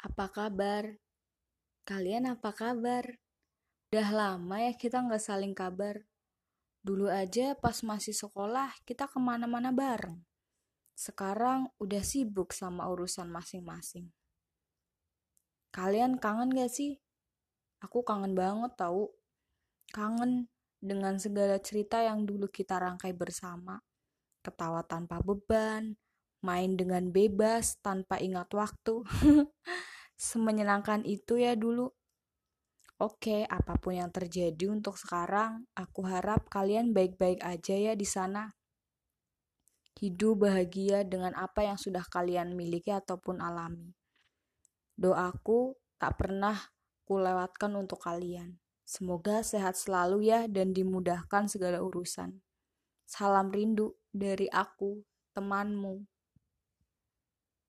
Apa kabar? Kalian apa kabar? Udah lama ya kita nggak saling kabar. Dulu aja pas masih sekolah kita ke mana-mana bareng. Sekarang udah sibuk sama urusan masing-masing. Kalian kangen gak sih? Aku kangen banget tau. Kangen dengan segala cerita yang dulu kita rangkai bersama. Ketawa tanpa beban, main dengan bebas tanpa ingat waktu. Semenyenangkan itu ya dulu. Oke, apa pun yang terjadi untuk sekarang, aku harap kalian baik-baik aja ya di sana. Hidup bahagia dengan apa yang sudah kalian miliki ataupun alami. Doaku tak pernah kulewatkan untuk kalian. Semoga sehat selalu ya dan dimudahkan segala urusan. Salam rindu dari aku, temanmu.